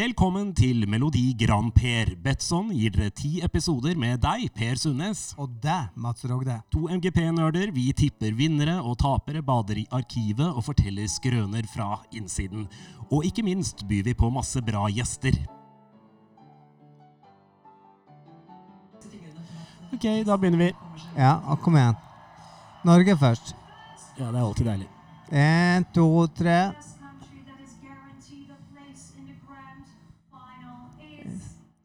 Velkommen til Melodi Grand Per. Betson gir dere ti episoder med deg, Per Sundnes. Og deg, Mats Rogde. To MGP-nerder. Vi tipper vinnere og tapere, bader i arkivet og forteller skrøner fra innsiden. Og ikke minst byr vi på masse bra gjester. Ok, da begynner vi. Ja, og kom igjen. Norge først. Ja, det er alltid deilig. Én, to, tre.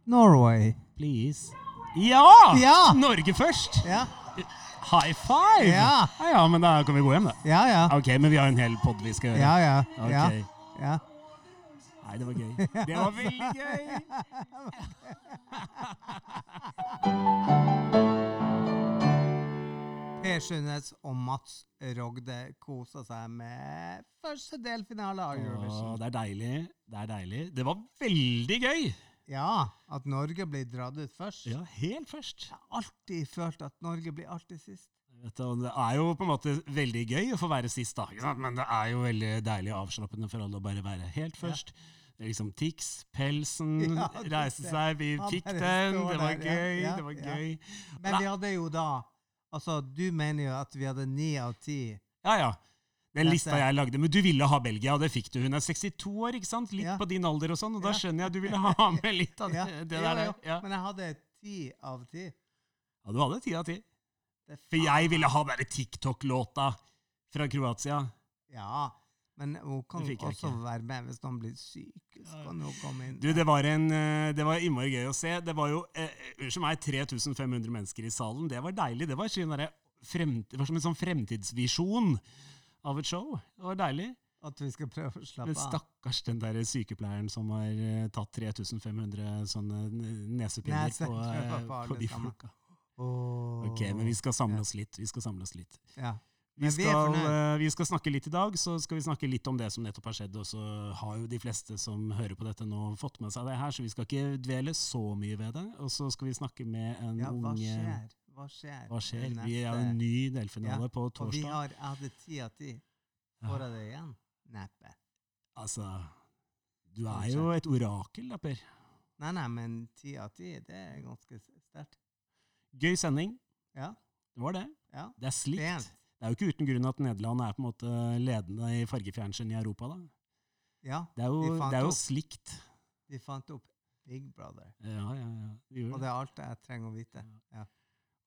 Norway. Please. Ja! Ja! Norge først! Ja, High five! Ja. ja, ja, men da kan vi gå hjem, da. ja, ja. Ok, men vi har en hel pod vi skal gjøre. Ja, ja. ja, Ok. ja. Nei, det var gøy. Det var veldig gøy! Per Sundnes og Mats Rogde kosa seg med første delfinale av Åh, Eurovision. det er deilig. Det er deilig. Det var veldig gøy! Ja, at Norge blir dratt ut først. Ja, helt først. Jeg har alltid følt at Norge blir alltid sist. Vet det er jo på en måte veldig gøy å få være sist, da. Men det er jo veldig deilig og avslappende for alle å bare være helt først. Det er liksom Tix, pelsen, Ja, reise seg, vi fikk den, det var ja, gøy, ja, det var ja. gøy. Men vi hadde jo da Altså, du mener jo at vi hadde ni av ti. Ja, ja. Den lista jeg lagde. Men du ville ha Belgia, og det fikk du. Hun er 62 år, ikke sant? Litt Ja. på din alder og sånn, og da skjønner jeg at du ville ha med litt av det, det der. Ja. Men jeg hadde ti av ti. ja, du hadde ti av ti. For jeg ville ha den TikTok-låta fra Kroatia. Ja, men hun kan også være med hvis noen blir syk. Så kan hun komme inn. Du, det var, en, eh, det var innmari gøy å se. Det var jo eh, unnskyld meg, 3500 mennesker i salen. Det var deilig. Det var, sånn det var som en sånn fremtidsvisjon av et show. Det var deilig. At vi skal prøve å slappe Men av. stakkars den der sykepleieren som har eh, tatt 3500 sånne nesepinner Nese, på, eh, på på de sammen. folka. Oh. Ok, men vi skal samle oss litt. Vi skal samle oss litt. Ja. Vi Men skal, eh, vi skal snakke litt i dag, så skal vi snakke litt om det som nettopp har skjedd. Og så har jo de fleste som hører på dette nå, fått med seg det her, så vi skal ikke dvele så mye ved det. Og så skal vi snakke med en ja, hva ung skjer? Hva skjer? Hva skjer? Vi er jo en ny delfinale Ja, på Og vi torsdag. har, jeg hadde ti av ti. Får jeg det igjen? Neppe. Altså, du er jo et orakel, da, Per. Nei, nei, men ti av ti, det er ganske sterkt. Gøy sending. Ja. Det var det. ja. Det er slikt. Fent. Det er jo ikke uten grunn at Nederland er på en måte ledende i fargefjernsyn i Europa. da. Ja, Det er jo, De det er jo slikt. de fant opp Big Brother. Ja, ja, ja. De Og det. det er alt jeg trenger å vite. Ja.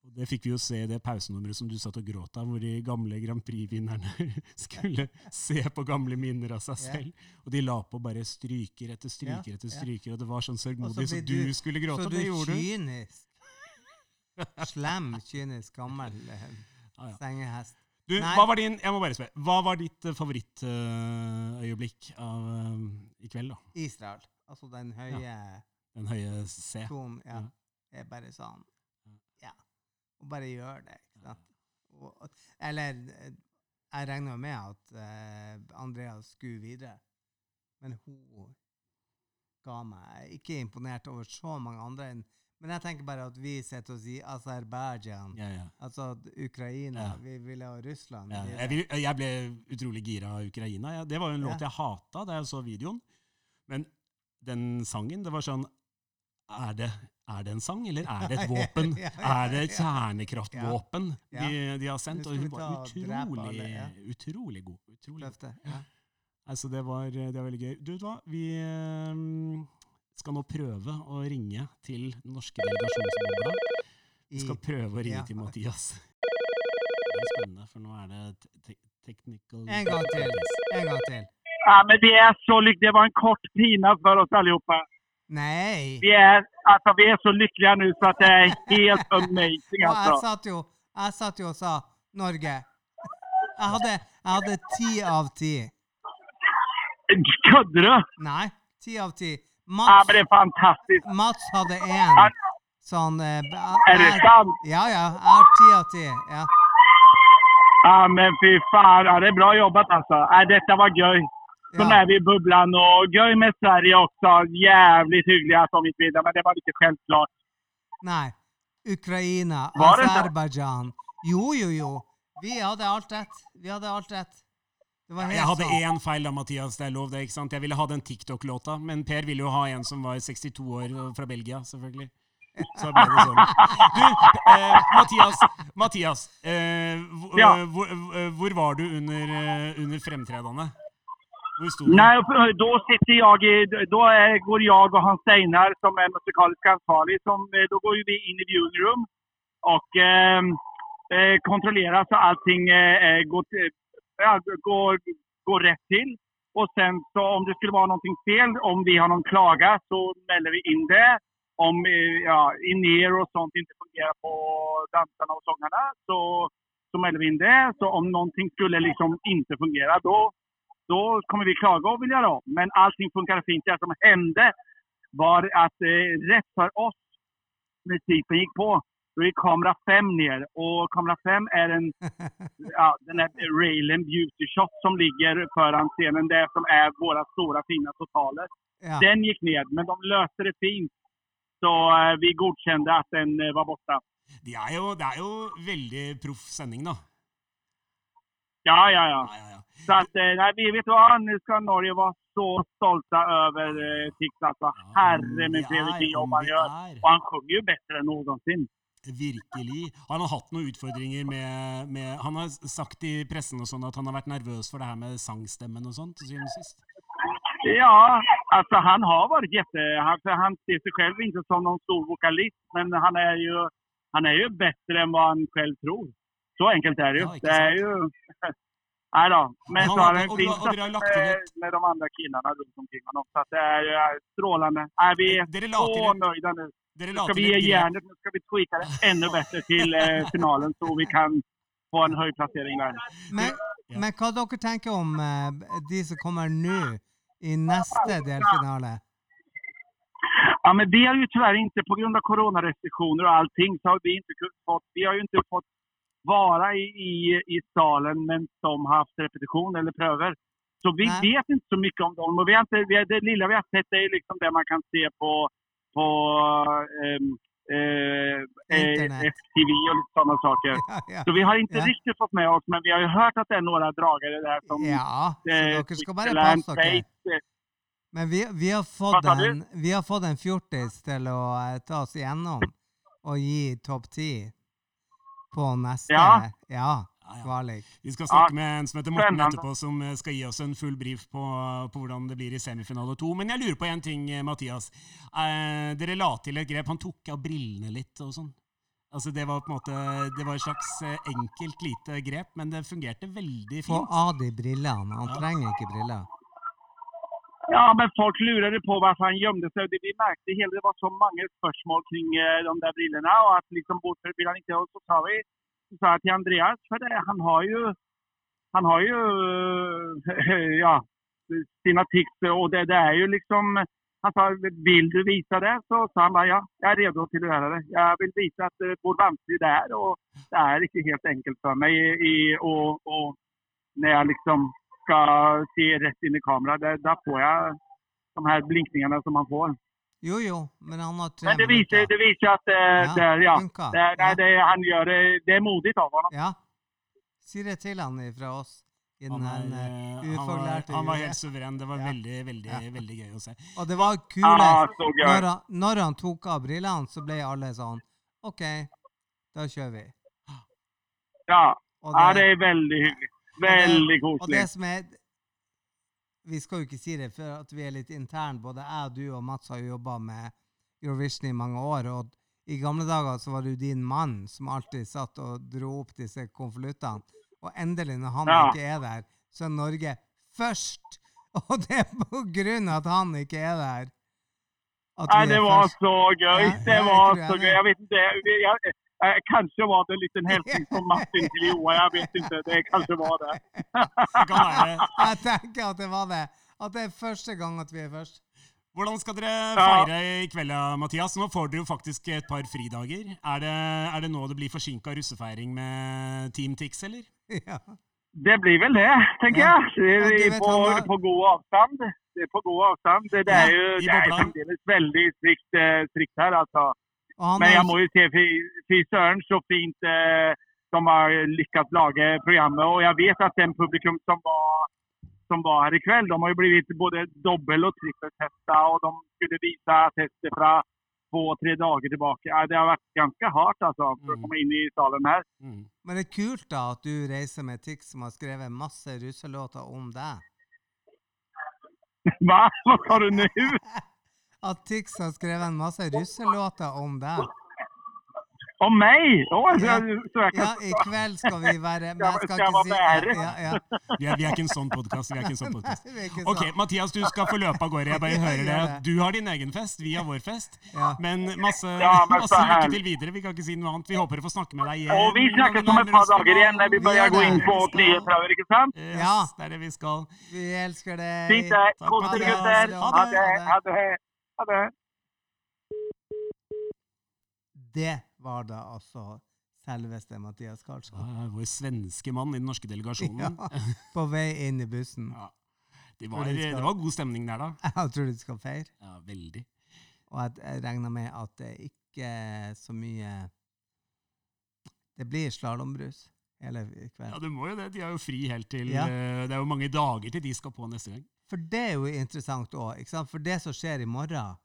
Og det fikk vi jo se i det pausenummeret som du satt og gråt av, hvor de gamle Grand Prix-vinnerne skulle se på gamle minner av seg Ja. selv. Og de la på bare stryker etter stryker Ja, etter stryker, og det var sånn sørgmodig. så så, du, du- skulle gråte, Så og du det er gjorde du. kynisk. Slem, kynisk, gammel eh, Ja, ja. sengehest. Du, hva var din, jeg må bare spørre, hva var ditt uh, favorittøyeblikk av eh, i kveld, da? Israel. Altså den høye Den høye C. Ton, Ja. Ja. er bare sånn Ja. Og bare gjør det. Ikke sant? Og, eller Jeg regner med at uh, Andrea skulle videre, men hun ga meg Ikke imponert over så mange andre Men jeg tenker bare at vi sitter og sier Aserbajdsjan, Ja, ja. altså Ukraina Ja. Vi ville ha Russland jeg, jeg ble utrolig gira av Ukraina. Det var jo en låt jeg hata da jeg så videoen. Men den sangen, det var sånn Er det, er det en sang, eller er det et våpen? Ja, ja, Er det et kjernekraftvåpen de, de har sendt? Og hun var utrolig, utrolig god. Utrolig. Løfte. Altså, det var, det var veldig gøy. Du vet hva, vi eh, skal nå prøve å ringe til den norske delegasjonsbobla. Vi skal prøve å ringe til Mathias. Det er spennende, for nå er det te te technical En gang til. En gang til. Ja, men det er så lykkelig. Det var en kort pina for oss allihopa. Nei! Vi är, alltså, vi är så lyckliga nu så att det är helt amazing Og jeg satt jo, jeg satt jo og sa Norge. Jeg hadde, jeg hadde ti av ti. Kødder du? Nei, ti av ti. Ja, men det er fantastisk. Mats hadde én. Sånn eh, Er Är det sant? Ja, ja. Jeg har ti av ti. Ja. Ja, men fy faen. Ja, det er bra jobbet, altså. Ja, detta var göj. Så ja. är vi i bubblan och göj med Sverige också. Jävligt hyggliga att de ikke vidare, men det var ikke självklart. Nei. Ukraina? Aserbajdsjan. Jo, jo, jo. Vi hadde alt rett. Vi hadde alt rett. Det var helt Jeg hadde én feil da, Mathias. Det er lov, det. ikke sant? Jeg ville ha den TikTok-låta, men Per ville jo ha en som var 62 år fra Belgia, selvfølgelig. Så ble det sånn. Du, eh, Mathias, Mathias eh, Ja. hvor, eh, hvor var du under, eh, under fremtredende? Nej, då sitter jag i, då är, går jag och Hans Steinar som är musikalisk ansvarig, som, eh, då går vi in i viewing room och eh, eh, kontrollerar så allting eh, eh, går, ja, går, går rätt till. Och sen så om det skulle vara någonting fel, om vi har någon klaga så melder vi in det. Om eh, ja, in-ear och sånt inte fungerar på dansarna och sångarna så, så melder vi in det. Så om någonting skulle liksom inte fungera då då kommer vi klaga och vilja om. Men allting funkade fint. Det som hände var att eh, rätt för oss, musiken gick på, då gick kamera 5 ner. Och kamera 5 är en, ja, den här railen beauty shot som ligger föran scenen. Det som är våra stora fina totaler. Ja. Den gick ner, men de löste det fint. Så eh, vi godkände att den eh, var borta. Det er jo, det er jo veldig proff sending, da. Ja, ja, ja. Ja, ja, ja. Så att, eh, nej, vi vet vad, nu ska Norge vara så stolta över eh, Tix. Alltså, herre min fred vilken jobb han gör. Och han sjunger ju bättre än någonsin. Virkelig. Han har hatt noen utfordringer med, med Han har sagt i pressen og sånn at han har vært nervøs for det her med sangstemmen og sånt syvende sist. Ja, altså han har vært jätte... Han, han ser seg selv ikke som noen stor vokalist, men han er jo, han er jo bedre enn hva han selv tror. Så enkelt er det jo. Ja, det er jo Nei da. Men så har han en fin lagt med, med de andre killarna rundt omkring honom. Så det er strålende. strålande. Vi er la til så et, nöjda nu. dere Nu la ska vi ge jernet, nå skal vi tweake det enda bedre til eh, finalen så vi kan få en høy plassering der. Men, men hva dere tenker om eh, de som kommer nå i neste delfinale? Ja, men vi har jo dessverre ikke på koronarestriksjoner av coronarestriktioner och allting, så har vi ikke fått, vi har jo ikke fått vara i, i, i salen men som haft repetition eller pröver. Så vi Nej. vet inte så mycket om dem. Och vi har inte, vi har, det lilla vi har sett är liksom det man kan se på, på um, eh, eh. FTV och lite sådana saker. Ja, ja. Så vi har inte Ja. riktigt fått med oss, men vi har ju hört att det är några dragare där som ja, eh, så ska passe dere. Eh, Men vi, vi, har fått en, vi har fått en fjortis til å eh, ta oss igjennom og gi topp ti på neste Ja. ja, Ja, ja. kvalik. Vi skal snakke med en som heter Morten etterpå, som eh, skal gi oss en full brief på, på hvordan det blir i semifinale to. Men jeg lurer på en ting, eh, Mathias. Eh, dere la til et grep. Han tok av brillene litt og sånn. Altså Det var på en måte Det var et slags eh, enkelt lite grep, men det fungerte veldig fint. Få av de brillene. Han Ja. trenger ikke briller. Ja, men folk lurer på varför han gömde seg. Det vi märkte hele det var så mange spørsmål kring eh, de der brillene. og at liksom Hvorfor vil han ikke så sa vi, sa til Andreas, for det, han har jo han har eh, ja, sin tics Og det, det er jo liksom, han sa, vil du vise det? Så sa han da ja, jeg er redo til å gjøre det. Jeg vil vise at, eh, hvor vanskelig det er. Og det er ikke helt enkelt for meg i, i, og, og når jeg liksom ska se rett inn i kameraet. där, där får jeg de her blinkningene som man får. Jo, jo, men han har tre Men det viser, det visar att eh, Ja, det, ja, funkar. det, Ja. det, han gör det, det er modig av ham. Ja. Si det til han fra oss. Han, her, er, eh, eh, han, var, han var helt suveren. Det var Ja. veldig, veldig, Ja. veldig gøy å se. Og det var kulest. Ah, Når han, når han tok av brillene, så ble alle sånn OK, da kjører vi. Ja, Det, ja, det är väldigt hyggligt. koselig. og det som er Vi skal jo ikke si det, for at vi er litt interne. Både jeg, du og Mats har jo jobba med Eurovision i mange år. Og i gamle dager så var det jo din mann som alltid satt og dro opp disse konvoluttene. Og endelig, når han Ja. ikke er der, så er Norge først. Og det er på grunn av at han ikke er der. Er det var først. så gøy. Ja, Det var så jag gøy. Jeg vet vet jeg, jag, eh, kanske var det en liten hälsning från Martin till Johan. Jag vet inte, det kanske var det. Jeg tenker at det var det. At det er første gang at vi er først. Hvordan skal dere feire i kveld, Mathias? Nå får dere jo faktisk et par fridager. Er det, er det nå det blir forsinka russefeiring med Team Tix, eller? Ja. Det blir vel det, tenker Ja. jeg. Det vet, på, på god avstand. Det er på god avstand. Det, det er jo ju det er fremdeles väldigt strikt, eh, strikt her, alltså. Og Men jeg jag jo- se fy- søren så fint eh, de har lyckats laga programmet. Och jag vet att den publikum som var som var her i kveld, de har jo blitt både dobbel- og trippeltesta, og de skulle vise tester fra två-tre dager tilbake. Det har vært ganske hardt altså, for å Mm. komme inn i salen her. Mm. Men det er kult da at du reiser med Tix som har skrevet masse russelåter om deg. Hva? Hva sa du nå? At Tix har skrevet en masse russelåter om deg. Om meg? Å, så, Ja. så jeg kan Ja, i kveld skal vi være men jeg Skal ikke være ja, ja. Vi, er, vi er ikke en sånn podkast. Vi er ikke en sånn Ok, sånn. Mathias, du skal få løpe av gårde. Jeg bare hører det. Du har din egen fest, vi har vår fest. Ja. Men masse, masse lykke til videre. Vi kan ikke si noe annet. Vi håper å få snakke med deg igjen. Og vi snakkes om et par dager igjen når vi bør gå inn på nyhetsprøver, ikke sant? Yes, Ja. Det er det vi skal. Vi elsker deg. Fint det. Kos dere, gutter. Ha Ha det. Det. Ha det. Det. Det var da altså selveste Mathias Karlsson. Ja, vår svenske mann i den norske delegasjonen. Ja, på vei inn i bussen. Ja. Det, var, de skal- det var god stemning der, da. Jeg tror de skal feire. Ja, veldig. Og jeg, jeg regner med at det ikke er så mye Det blir slalåmbrus hele Ja, kvelden. det må jo det. De har jo fri helt til Ja. eh, Det er jo mange dager til de skal på neste gang. For det er jo interessant òg. For det som skjer i morgen,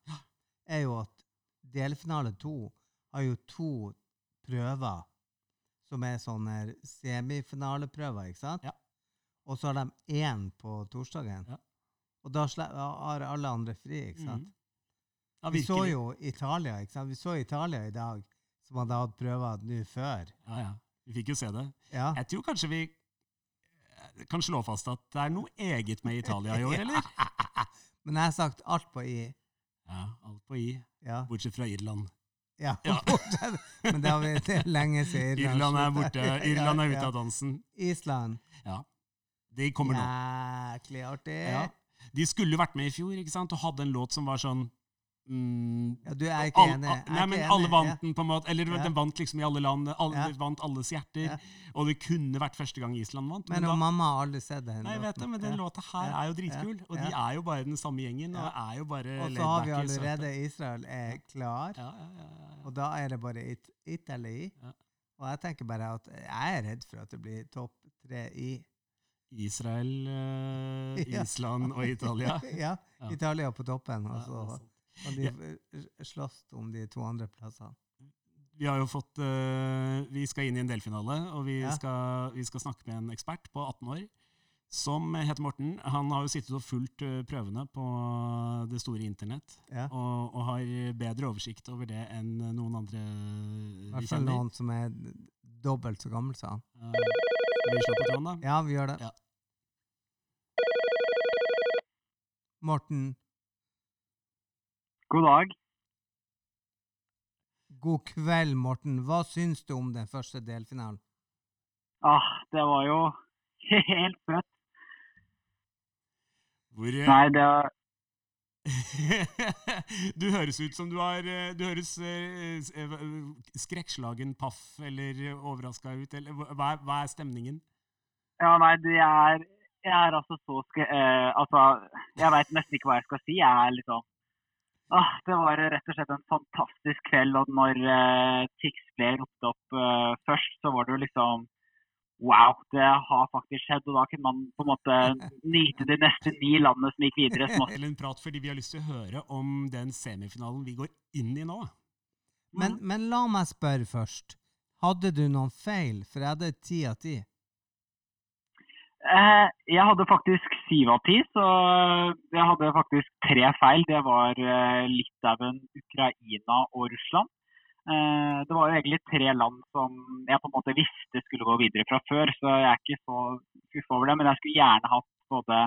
er jo at delfinale to har jo to prøver som er sånne semifinaleprøver, ikke sant? Ja. Og så har de én på torsdagen. Ja. Og da har alle andre fri, ikke sant? Mm. Ja, Vi så jo Italia, ikke sant? Vi så Italia i dag, som hadde hatt prøver nå før. Ja, ja. Vi fikk jo se det. Ja. Jeg tror kanskje vi kan slå fast at det er noe eget med Italia i år, eller? Men jeg har sagt alt på i. Ja, alt på i, Ja. bortsett fra Irland. ja. Ja. bortsett- Men det, har vi, det er lenge siden Irland er borte. Irland er ute av dansen. Island. Ja. De kommer nå. Jæklig artig. Ja. De skulle vært med i fjor, ikke sant? Og hadde en låt som var sånn mm, Ja, du er ikke enig. Er Nei, ikke men enig, alle vant den, på en måte. Eller Ja. den vant liksom i alle land. Alle Ja. vant alles hjerter. Ja. Og det kunne vært første gang Island vant. Men da- mamma har aldri sett den. Nei, vet det, men den låta her er jo dritkul. Og de er jo bare den samme gjengen. Og er jo bare Og så har vi allerede Israel er klar, ja, ja, ja, ja, ja. og da er det bare it, Italy. Og jeg tenker bare at jeg er redd for at det blir topp tre i. Israel, Ja. Island og Italia. ja. Italia på toppen, og Ja, de f- slåss om de to andre plassene. Vi har jo fått uh, Vi skal inn i en delfinale, og vi, Ja. skal, vi skal snakke med en ekspert på 18 år som heter Morten. Han har jo sittet og fulgt eh, prøvene på det store internett, Ja. og, og har bedre oversikt over det enn noen andre I hvert fall noen som er dobbelt så gammel som han. Uh, vi slår på tråden, da? Ja, vi gjør det. Ja. Morten, God dag. god kveld, Morten. Hva syns du om den første delfinalen? Ah, det var jo helt fett. Hvor eh, Nei, det var Du høres ut som du har eh, Du høres eh, skrekkslagen, paff eller overraska ut. Eller, hva, hva er- hva er stemningen? Ja, nei, det er Jeg er altså så skre... Eh, altså, jeg veit nesten ikke hva jeg skal si. Jeg er liksom ah, Det var rett og slett en fantastisk kveld. Og når eh, Tix ble ropt opp eh, først, så var det jo liksom Wow, det har faktisk skjedd. Og da kunne man på en måte nyte de neste ni landene som gikk videre. Som også en prat fordi vi har lyst til å høre om den semifinalen vi går inn i nå. Men, men la meg spørre først. Hadde du noen feil? For jeg hadde ti av ti. Eh, jeg hadde faktisk syv av ti, så jeg hadde faktisk tre feil. Det var eh, Litauen, Ukraina og Russland. Eh, det var jo egentlig tre land som jeg på en måte visste skulle gå videre fra før, så jeg er ikke så skuffa over det. Men jeg skulle gjerne hatt både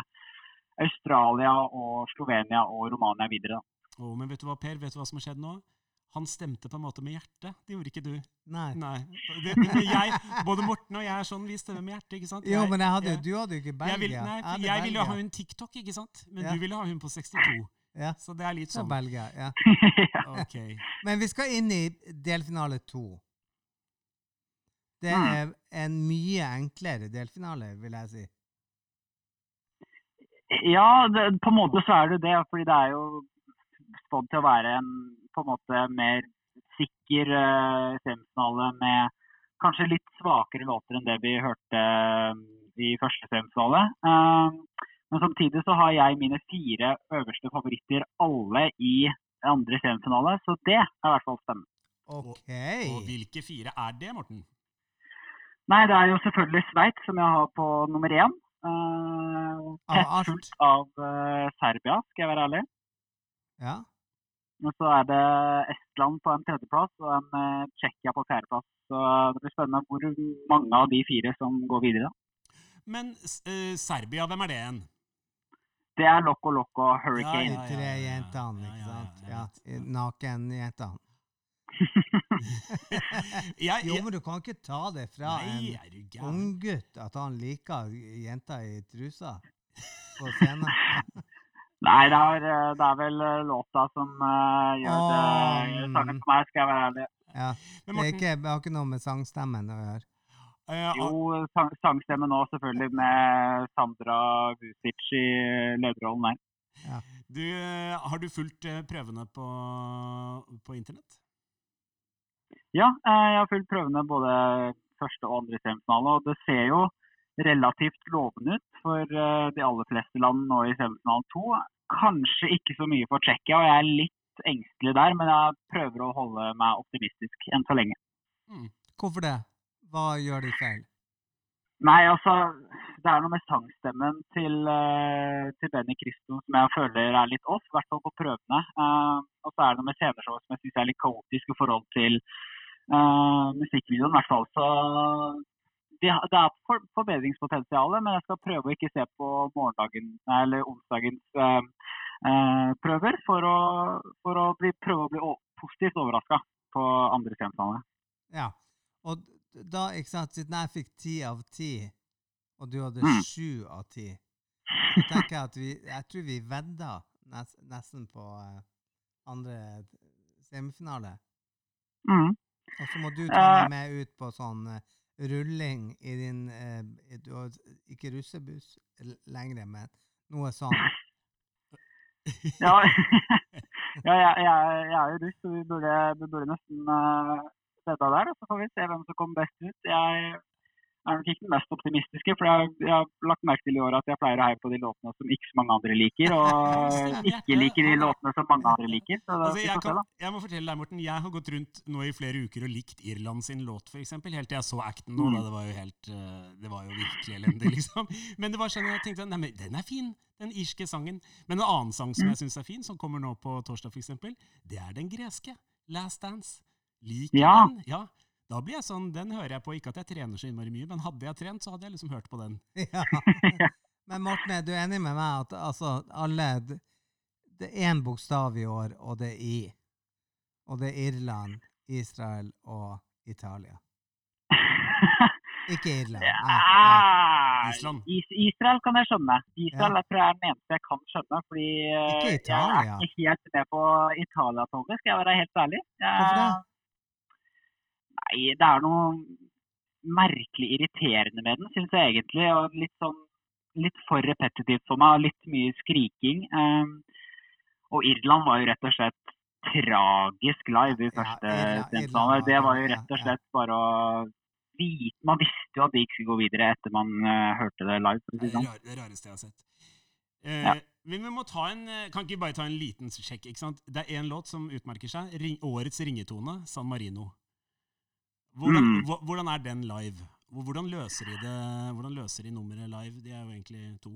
Australia og Slovenia og Romania videre. Oh, men vet du hva, Per? Vet du hva som har skjedd nå? Han stemte på en måte med hjertet. Det gjorde ikke du. Nei. Nei. Det, jeg, både Morten og jeg er sånn, vi stemmer med hjertet, ikke sant? Jo, men jeg hadde, jeg- du hadde jo ikke jeg, vil, Belgia. nei, jeg jeg ville ha hun TikTok, ikke sant? Men Ja. du ville ha hun på 62. Ja. Så det er litt Så sånn. Belgia, ja. okay. Men vi skal inn i delfinale to. Det Mm. er en mye enklere delfinale, vil jeg si. Ja, det, på en måte så er det det. fordi det er jo spådd til å være en på en måte mer sikker uh, semifinale med kanskje litt svakere låter enn det vi hørte eh, i første semifinale. Uh, Men samtidig så har jeg mine fire øverste favoritter alle i andre semifinale, så det er i hvert fall spennende. Okay. Og hvilke fire er det, Morten? Nei, det er jo selvfølgelig Sveits som jeg har på nummer én. Uh, tett fulgt av uh, Serbia, skal jeg være ærlig. Ja. Og så er det Estland på en tredjeplass og en eh, Tsjekkia på fjerdeplass. Så det blir spennende hvor mange av de fire som går videre. Men eh, Serbia, hvem er det igjen? Det er Loco Loco Hurricane. ja, tre ja, ja. jentene, ikke ja, sant? ja. Nakenjentene. Jo, men du kan ikke ta det fra nei, en du unggutt at han liker jenter i trusa på scenen. Nei, det er, eh, det er vel eh, låta som uh, gjør det Åh, sangen for meg, skal jeg være ærlig. Ja. Men Det, ikke, det har ikke noe med sangstemmen å gjøre. eh, Jo, sang, sangstemmen nå selvfølgelig med Sandra Vucic i lederrollen der. du, eh, har du fulgt prøvene på, på internett? Ja, eh, jeg har fulgt prøvene både første og andre semifinale, og det ser jo relativt lovende ut for eh, de aller fleste land nå i semifinale to. Kanskje ikke så mye for Tsjekkia, og jeg er litt engstelig der, men jeg prøver å holde meg optimistisk enn så lenge. Hvorfor det? Hva gjør de feil? Nei, altså, det er noe med sangstemmen til, eh, til Benny Christo som jeg føler er litt off, i hvert fall på prøvene. Eh, og så er det noe med sceneshowet som jeg syns er litt kaotisk i forhold til uh, musikkvideoen, i hvert fall. Så de, har- det er for, forbedringspotensial, men jeg skal prøve å ikke se på morgendagen, eller onsdagens eh, eh, prøver for å, for å bli, prøve å bli positivt overraska på andre semifinale. Ja. Og da, ikke sant, siden jeg fikk ti av ti, og du hadde Mm. sju av ti, så tenker jeg at vi Jeg tror vi vedda nes, nesten på eh, andre semifinale. Mm. Og så må du ta Eh. meg med ut på sånn rulling i din eh, du har Ikke russebuss lenger, men noe sånt? Ja, ja jeg, jeg, jeg er jo russ, så vi burde, vi burde nesten uh, vedda der. Så får vi se hvem som kommer best ut. Jeg er nok ikke den mest optimistiske, for jeg, jeg har lagt merke til i år at jeg pleier å heie på de låtene som ikke så mange andre liker, og ikke liker de låtene som mange andre liker. Så da, Altså, jeg, kan, jeg må fortelle deg, Morten, jeg har gått rundt nå i flere uker og likt Irland sin låt, eksempel, helt til jeg så acten nå. Da. Det var jo helt eh, Det var jo virkelig elendig, liksom. Men det var sånn jeg tenkte nei, men den er fin, den irske sangen. Men en annen sang som jeg syns er fin, som kommer nå på torsdag, eksempel, det er den greske. Last Dance. Liker Ja. den. Ja. Da blir jeg sånn, Den hører jeg på. Ikke at jeg trener så innmari mye, men hadde jeg trent, så hadde jeg liksom hørt på den. ja. Men Morten, er du enig med meg at altså, alle Det det er én bokstav i år, og det er I. Og det er Irland, Israel og Italia. Ikke Irland. Nei, nei. Ja, Island. Is Israel kan jeg skjønne. Israel jeg tror jeg er den eneste jeg kan skjønne. fordi eh, Ikke jeg er ikke helt med på Italia-toget, skal jeg være helt ærlig. Jeg, Hvorfor det? Nei, det er noe merkelig irriterende med den, syns jeg egentlig. og Litt sånn litt for repetitivt for meg, og litt mye skriking. Um, og Irland var jo rett og slett tragisk live i første semifinale. Irland Det var jo rett og slett bare å vite Man visste jo at det ikke skulle gå videre etter man eh, hørte det live. å Det er det sånn. rareste jeg har sett. Eh, Ja. Men vi må ta en, eh, kan ikke vi bare ta en liten sjekk? ikke sant? Det er én låt som utmerker seg. Ring, årets ringetone, San Marino. Hvordan, Mm. hvordan er den live? Hvordan løser de det? Hvordan løser de nummeret live? De er jo egentlig to.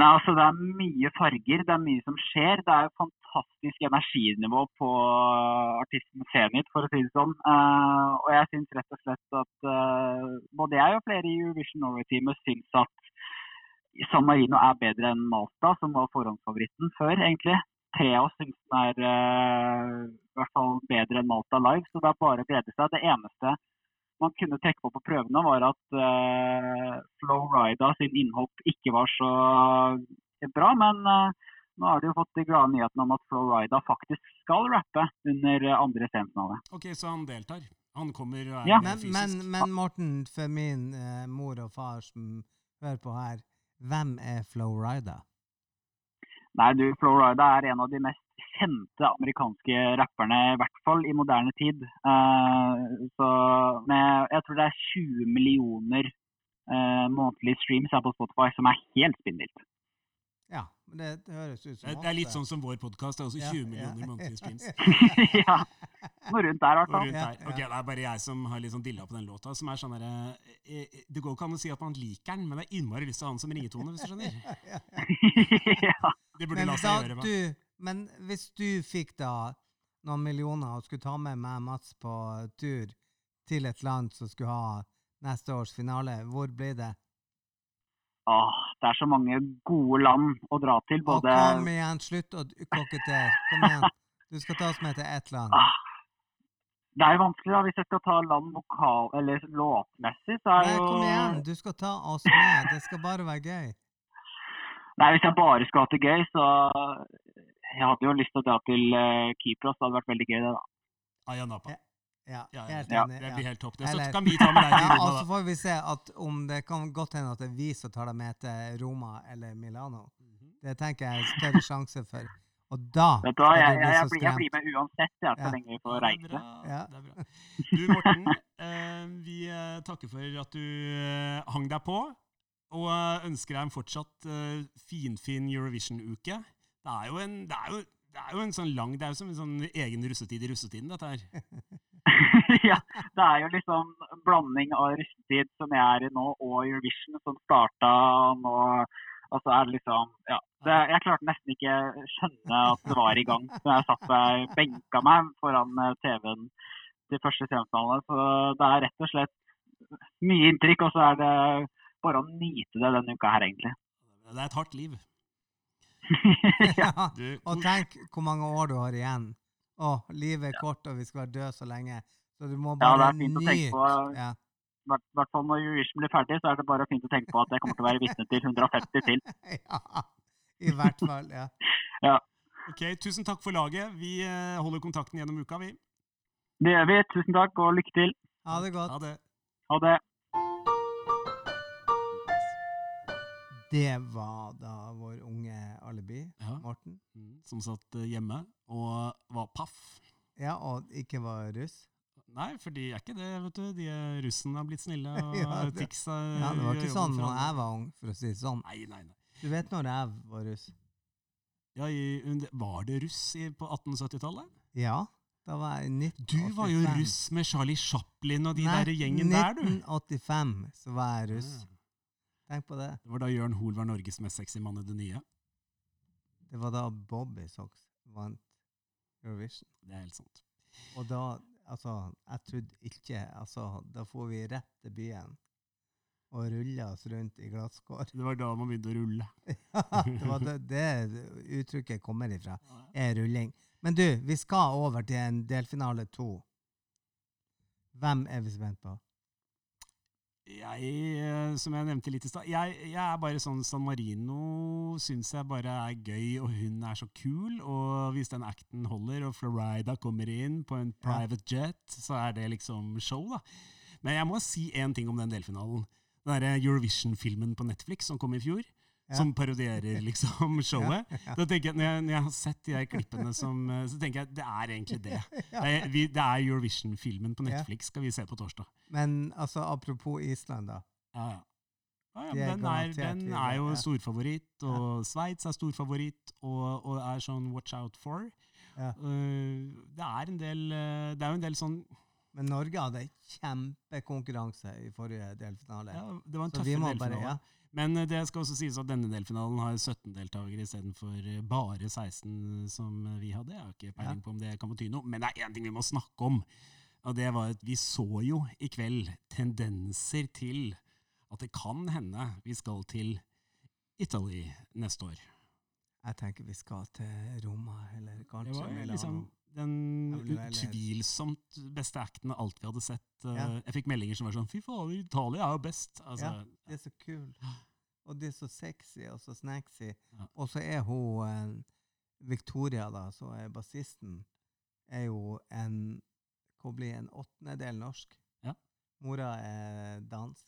Nei, altså Det er mye farger, det er mye som skjer. Det er jo fantastisk energinivå på artisten Zenit, for å si det sånn. Uh, og jeg syns rett og slett at uh, både jeg og flere i Eurovision Norway-teamet syns at San Marino er bedre enn Malta, som var forhåndsfavoritten før, egentlig. Tre av oss syns den er eh, i hvert fall bedre enn Malta live, så det er bare å glede seg. Det eneste man kunne trekke på på prøvene, var at uh, Flo Rida sin innhopp ikke var så bra. Men uh, nå har de jo fått de glade nyhetene om at Flo Rida faktisk skal rappe under eh, andre semifinale. Ok, så han deltar. Han kommer og er Ja. Men, fysisk. men, men Morten, for min uh, mor og far som hører på her, hvem er Flo Rida? Nei, du, Flo Rida er en av de mest kjente amerikanske rapperne, i hvert fall i moderne tid. Eh, så med, jeg tror det er 20 millioner uh, månedlige streams her på Spotify, som er helt spinnvilt. Ja, men det, det høres ut som Det, det er litt sånn som vår podkast. Det er også Ja, 20 ja. millioner månedlige streams. ja. Noe rundt der, i hvert fall. rundt der. Ok. Det er bare jeg som har litt sånn dilla på den låta. Som er sånn eh, eh, Det går ikke an å si at man liker den, men det er innmari lyst til å ha den som ringetone, hvis du skjønner. ja. Det burde Men, la da, seg gjøre. du, men hvis du fikk da noen millioner og skulle ta med meg Mats på tur til et land som skulle ha neste års finale, hvor blir det? Åh, det er så mange gode land å dra til. Både Og kom igjen, slutt å kokettere. Kom igjen. Du skal ta oss med til ett land. Det er jo vanskelig, da. Hvis jeg skal ta land vokal... Eller låtmessig, så er Nei, jo kom igjen, du skal ta oss med. Det skal bare være gøy. Nei, hvis jeg bare skulle hatt det gøy, så Jeg hadde jo lyst til å dra til uh, Kypros. Det hadde vært veldig gøy, det, da. Ayia Napa. Ja, Ja, ja, helt ja. Det blir helt topp. det. Så kan vi ta med deg til Ja, Roma, så får vi se at om det kan godt hende at det er vi som tar deg med til Roma eller Milano. Det tenker jeg er større sjanse for. Og da Vet du hva, skal jeg, jeg, jeg, blir, jeg blir med uansett, jeg, så Ja. lenge vi får Ja, det er reise. bra. Det er bra. Du, Morten, eh, vi eh, takker for at du eh, hang deg på, og eh, ønsker deg en fortsatt uh, finfin Eurovision-uke. Det er jo en det er jo, det er jo en sånn lang Det er jo som en sånn egen russetid i russetiden, dette her. ja, det er jo liksom en blanding av russetid som jeg er i nå, og Eurovision som starta nå. Og så er det liksom Ja. Det, jeg klarte nesten ikke skjønne at det var i gang. Så jeg satt og benka meg foran eh, TV-en til første semifinale. Så det er rett og slett mye inntrykk, og så er det bare å nyte det denne uka her, egentlig. Det er et hardt liv. Ja. Du, Og tenk hvor mange år du har igjen. Å, livet er kort, og vi skal være døde så lenge. Så du må Ja, det bare er fint å tenke nyte. på. Ja. I hvert- hvert fall når Eurovision blir ferdig, så er det bare fint å tenke på at jeg kommer til å være vitne til 150 til. ja. I hvert fall. Ja. ja. ok, Tusen takk for laget. Vi eh, holder kontakten gjennom uka, vi. Det gjør vi. Tusen takk, og lykke til. Ha det godt. Ha det. Ha det. Det var da vår unge alibi, Ja. Morten. Mm, Som satt eh, hjemme og var paff. Ja, og ikke var russ. Nei, for de er ikke det, vet du. De russene har blitt snille, og Ja, det- er- Ja, det var ikke sånn da jeg var ung, for å si det sånn. Nei, nei, nei. Du vet når jeg var russ? Ja, i, var det russ i, på 1870-tallet? Ja, da var jeg 1985. Du var jo russ med Charlie Chaplin og de der gjengen der, du. 1985 så var jeg russ. Ja. Tenk på det. Det var da Jørn Hoel var Norges mest sexy mann i det nye. Det var da Bobby Socks vant Eurovision. Det er helt sant. Og da, altså, jeg trodde ikke Altså, da får vi rett til byen og rulla oss rundt i glasskår. Det var da man begynte å rulle. det var det, det uttrykket kommer ifra, er rulling. Men du, vi skal over til en delfinale to. Hvem er vi spent på? Jeg, eh, som jeg nevnte litt i stad, jeg, jeg er bare sånn San Marino syns jeg bare er gøy, og hun er så kul. Og hvis den acten holder, og Florida kommer inn på en private jet, så er det liksom show, da. Men jeg må si én ting om den delfinalen. Den derre Eurovision-filmen på Netflix som kom i fjor. Ja. Som parodierer liksom showet. Da tenker jeg, når, jeg, når jeg har sett de der klippene, som, eh, så tenker jeg det er egentlig det. Det er, vi, det er Eurovision-filmen på Netflix skal vi se på torsdag. Men altså, apropos Island, da. Ja, ja. Ja, ja, De den, er, den er jo storfavoritt, og Sveits er storfavoritt, og, og er sånn watch out for. Ja. Uh, det er en del uh, Det er jo en del sånn Men Norge hadde kjempekonkurranse i forrige delfinale. ja, Det var en Så vi tøffe bare, delfinale. ja. Men uh, det skal også sies at denne delfinalen har 17 deltakere istedenfor uh, bare 16 som uh, vi hadde. Jeg har ikke peiling på om det kan bety noe, men det er én ting vi må snakke om. Og det var at vi så jo i kveld tendenser til at det kan hende vi skal til Italy neste år. Jeg tenker vi skal til Roma, eller kanskje Milano. liksom den utvilsomt beste acten av alt vi hadde sett. Uh, Ja. Jeg fikk meldinger som var sånn Fy fader, Italia er jo best! Altså, Ja. Det er så kult. Og det er så sexy og så snacksy. Ja. Og så er hun eh, Victoria, da, som er bassisten, er jo en Hun blir en åttendedel norsk? Ja. Mora er dansk.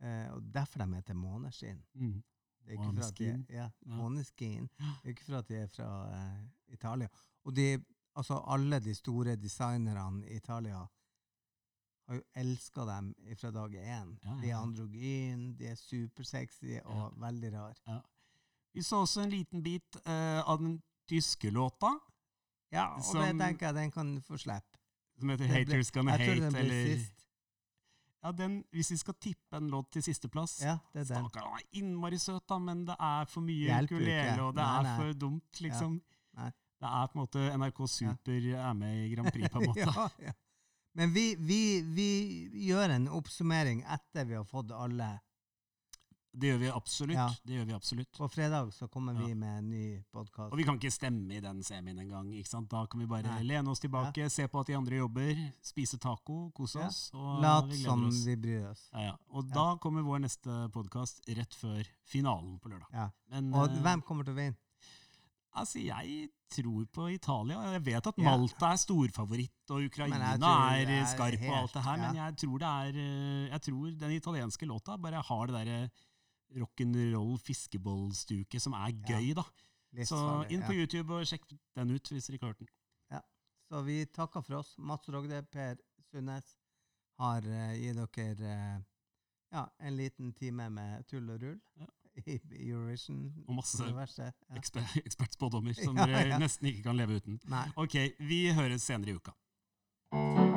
Eh, og derfor de heter Måneskinn. mm. Det er ikke for at de, Måneskin. ja. Måneskin. Det er ikke for at de er fra eh, Italia. Og de, altså alle de store designerne i Italia har jo elska dem fra dag én. Ja, De er androgyne, androgyn, de er supersexy og veldig rar. Vi så også en liten bit uh, av den tyske låta, Ja, og det tenker jeg den kan få slippe. som heter 'Haters Gonna Hate'? Jeg tror den blir sist. ja, den, hvis vi skal tippe en låt til sisteplass Ja, det den. Stakkar, han er innmari søt, da, men det er for mye ukulele, og det Nei, er nei. for dumt, liksom. Nei. Det er på en måte NRK Super er med i Grand Prix, på en måte. ja, ja. Men vi, vi, vi gjør en oppsummering etter vi har fått alle. Det gjør vi absolutt. Ja. Det gjør vi absolutt. På fredag så kommer Ja. vi med en ny podkast. Og vi kan ikke stemme i den semien engang. Da kan vi bare Nei. lene oss tilbake, se på at de andre jobber, spise taco, kose Ja. oss. Og Lat vi som oss. vi bryr oss. Ja, ja. Og Ja. da kommer vår neste podkast rett før finalen på lørdag. Ja. Men Og eh, hvem kommer til å vinne? Altså, jeg tror på Italia. Jeg vet at Malta er storfavoritt, og Ukraina jeg tror er, er skarp og alt det her, helt- men jeg tror det er eh, Jeg tror den italienske låta bare har det derre rock'n'roll fiskebollstuket som er Ja. gøy, da. Så farlig, inn på ja. YouTube og sjekk den ut hvis dere ikke har hørt den. Så vi takker for oss. Mats Rogde, Per Sundnes har uh, gitt dere uh, ja, en liten time med tull og rull Ja i Eurovision. Og masse ja. ekspertspådommer som ja, ja. dere nesten ikke kan leve uten. Nei. Ok, vi høres senere i uka.